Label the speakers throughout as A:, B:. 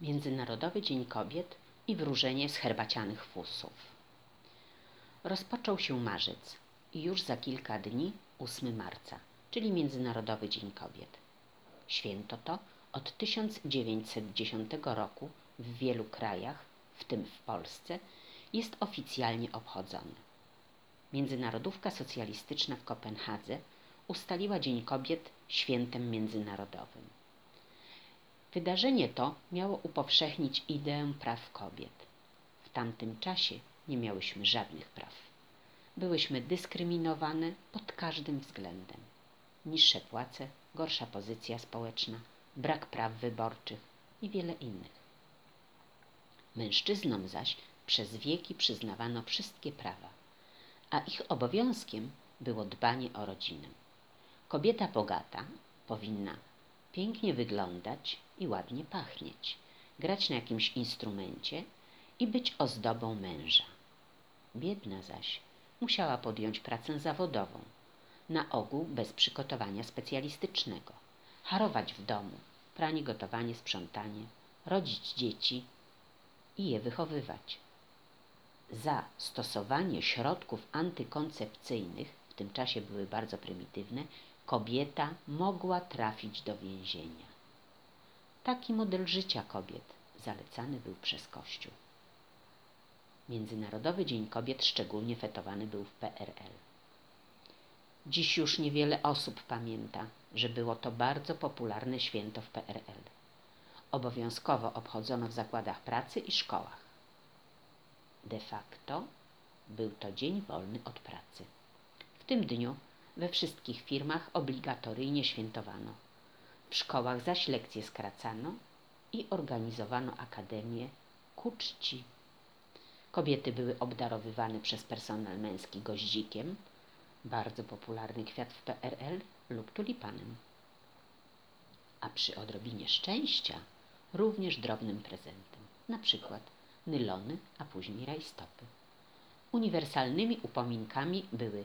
A: Międzynarodowy Dzień Kobiet i wróżenie z herbacianych fusów. Rozpoczął się marzec i już za kilka dni 8 marca, czyli Międzynarodowy Dzień Kobiet. Święto to od 1910 roku w wielu krajach, w tym w Polsce, jest oficjalnie obchodzony. Międzynarodówka Socjalistyczna w Kopenhadze ustaliła Dzień Kobiet świętem międzynarodowym. Wydarzenie to miało upowszechnić ideę praw kobiet. W tamtym czasie nie miałyśmy żadnych praw. Byłyśmy dyskryminowane pod każdym względem. Niższe płace, gorsza pozycja społeczna, brak praw wyborczych i wiele innych. Mężczyznom zaś przez wieki przyznawano wszystkie prawa, a ich obowiązkiem było dbanie o rodzinę. Kobieta bogata powinna pięknie wyglądać i ładnie pachnieć, grać na jakimś instrumencie i być ozdobą męża. Biedna zaś musiała podjąć pracę zawodową, na ogół bez przygotowania specjalistycznego, harować w domu, pranie, gotowanie, sprzątanie, rodzić dzieci i je wychowywać. Za stosowanie środków antykoncepcyjnych, w tym czasie były bardzo prymitywne, kobieta mogła trafić do więzienia. Taki model życia kobiet zalecany był przez Kościół. Międzynarodowy Dzień Kobiet szczególnie fetowany był w PRL. Dziś już niewiele osób pamięta, że było to bardzo popularne święto w PRL. Obowiązkowo obchodzono w zakładach pracy i szkołach. De facto był to dzień wolny od pracy. W tym dniu we wszystkich firmach obligatoryjnie świętowano. W szkołach zaś lekcje skracano i organizowano akademię ku czci. Kobiety były obdarowywane przez personel męski goździkiem, bardzo popularny kwiat w PRL, lub tulipanem. A przy odrobinie szczęścia również drobnym prezentem, na przykład nylony, a później rajstopy. Uniwersalnymi upominkami były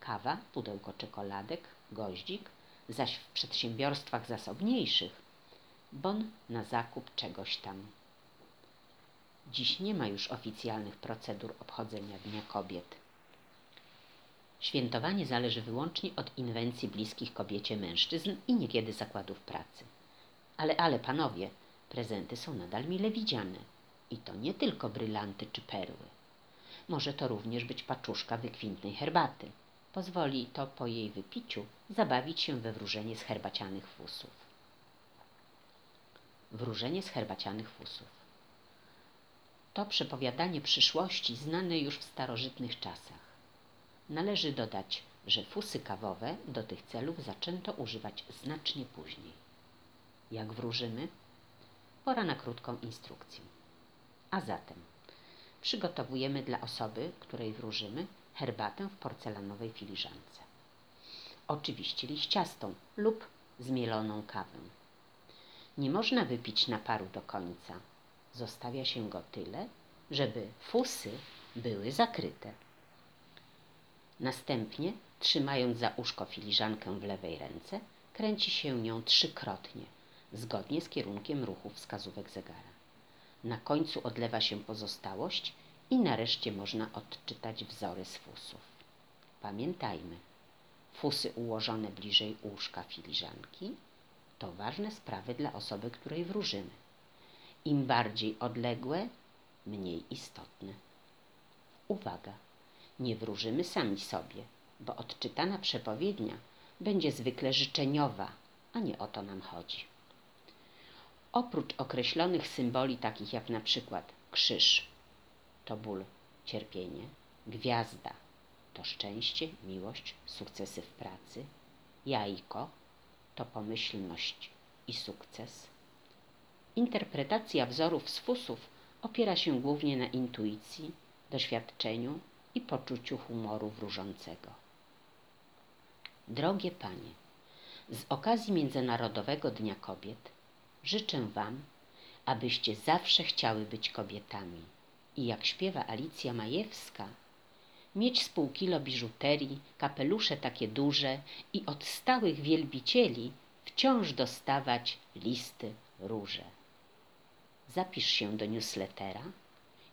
A: kawa, pudełko czekoladek, goździk, zaś w przedsiębiorstwach zasobniejszych bon na zakup czegoś tam. Dziś nie ma już oficjalnych procedur obchodzenia Dnia Kobiet. Świętowanie zależy wyłącznie od inwencji bliskich kobiecie mężczyzn i niekiedy zakładów pracy. Ale, ale, panowie, prezenty są nadal mile widziane. I to nie tylko brylanty czy perły. Może to również być paczuszka wykwintnej herbaty. Pozwoli to po jej wypiciu zabawić się we wróżenie z herbacianych fusów. Wróżenie z herbacianych fusów. To przepowiadanie przyszłości znane już w starożytnych czasach. Należy dodać, że fusy kawowe do tych celów zaczęto używać znacznie później. Jak wróżymy? Pora na krótką instrukcję. A zatem przygotowujemy dla osoby, której wróżymy, herbatę w porcelanowej filiżance. Oczywiście liściastą lub zmieloną kawę. Nie można wypić naparu do końca. Zostawia się go tyle, żeby fusy były zakryte. Następnie, trzymając za uszko filiżankę w lewej ręce, kręci się nią trzykrotnie, zgodnie z kierunkiem ruchu wskazówek zegara. Na końcu odlewa się pozostałość i nareszcie można odczytać wzory z fusów. Pamiętajmy, fusy ułożone bliżej łóżka filiżanki to ważne sprawy dla osoby, której wróżymy. Im bardziej odległe, mniej istotne. Uwaga! Nie wróżymy sami sobie, bo odczytana przepowiednia będzie zwykle życzeniowa, a nie o to nam chodzi. Oprócz określonych symboli, takich jak na przykład krzyż, to ból, cierpienie, gwiazda to szczęście, miłość, sukcesy w pracy, jajko to pomyślność i sukces. Interpretacja wzorów z fusów opiera się głównie na intuicji, doświadczeniu i poczuciu humoru wróżącego. Drogie Panie, z okazji Międzynarodowego Dnia Kobiet życzę Wam, abyście zawsze chciały być kobietami i jak śpiewa Alicja Majewska, mieć z pół kilo biżuterii, kapelusze takie duże i od stałych wielbicieli wciąż dostawać listy róże. zapisz się do newslettera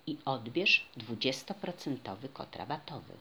A: i odbierz 20% kod rabatowy.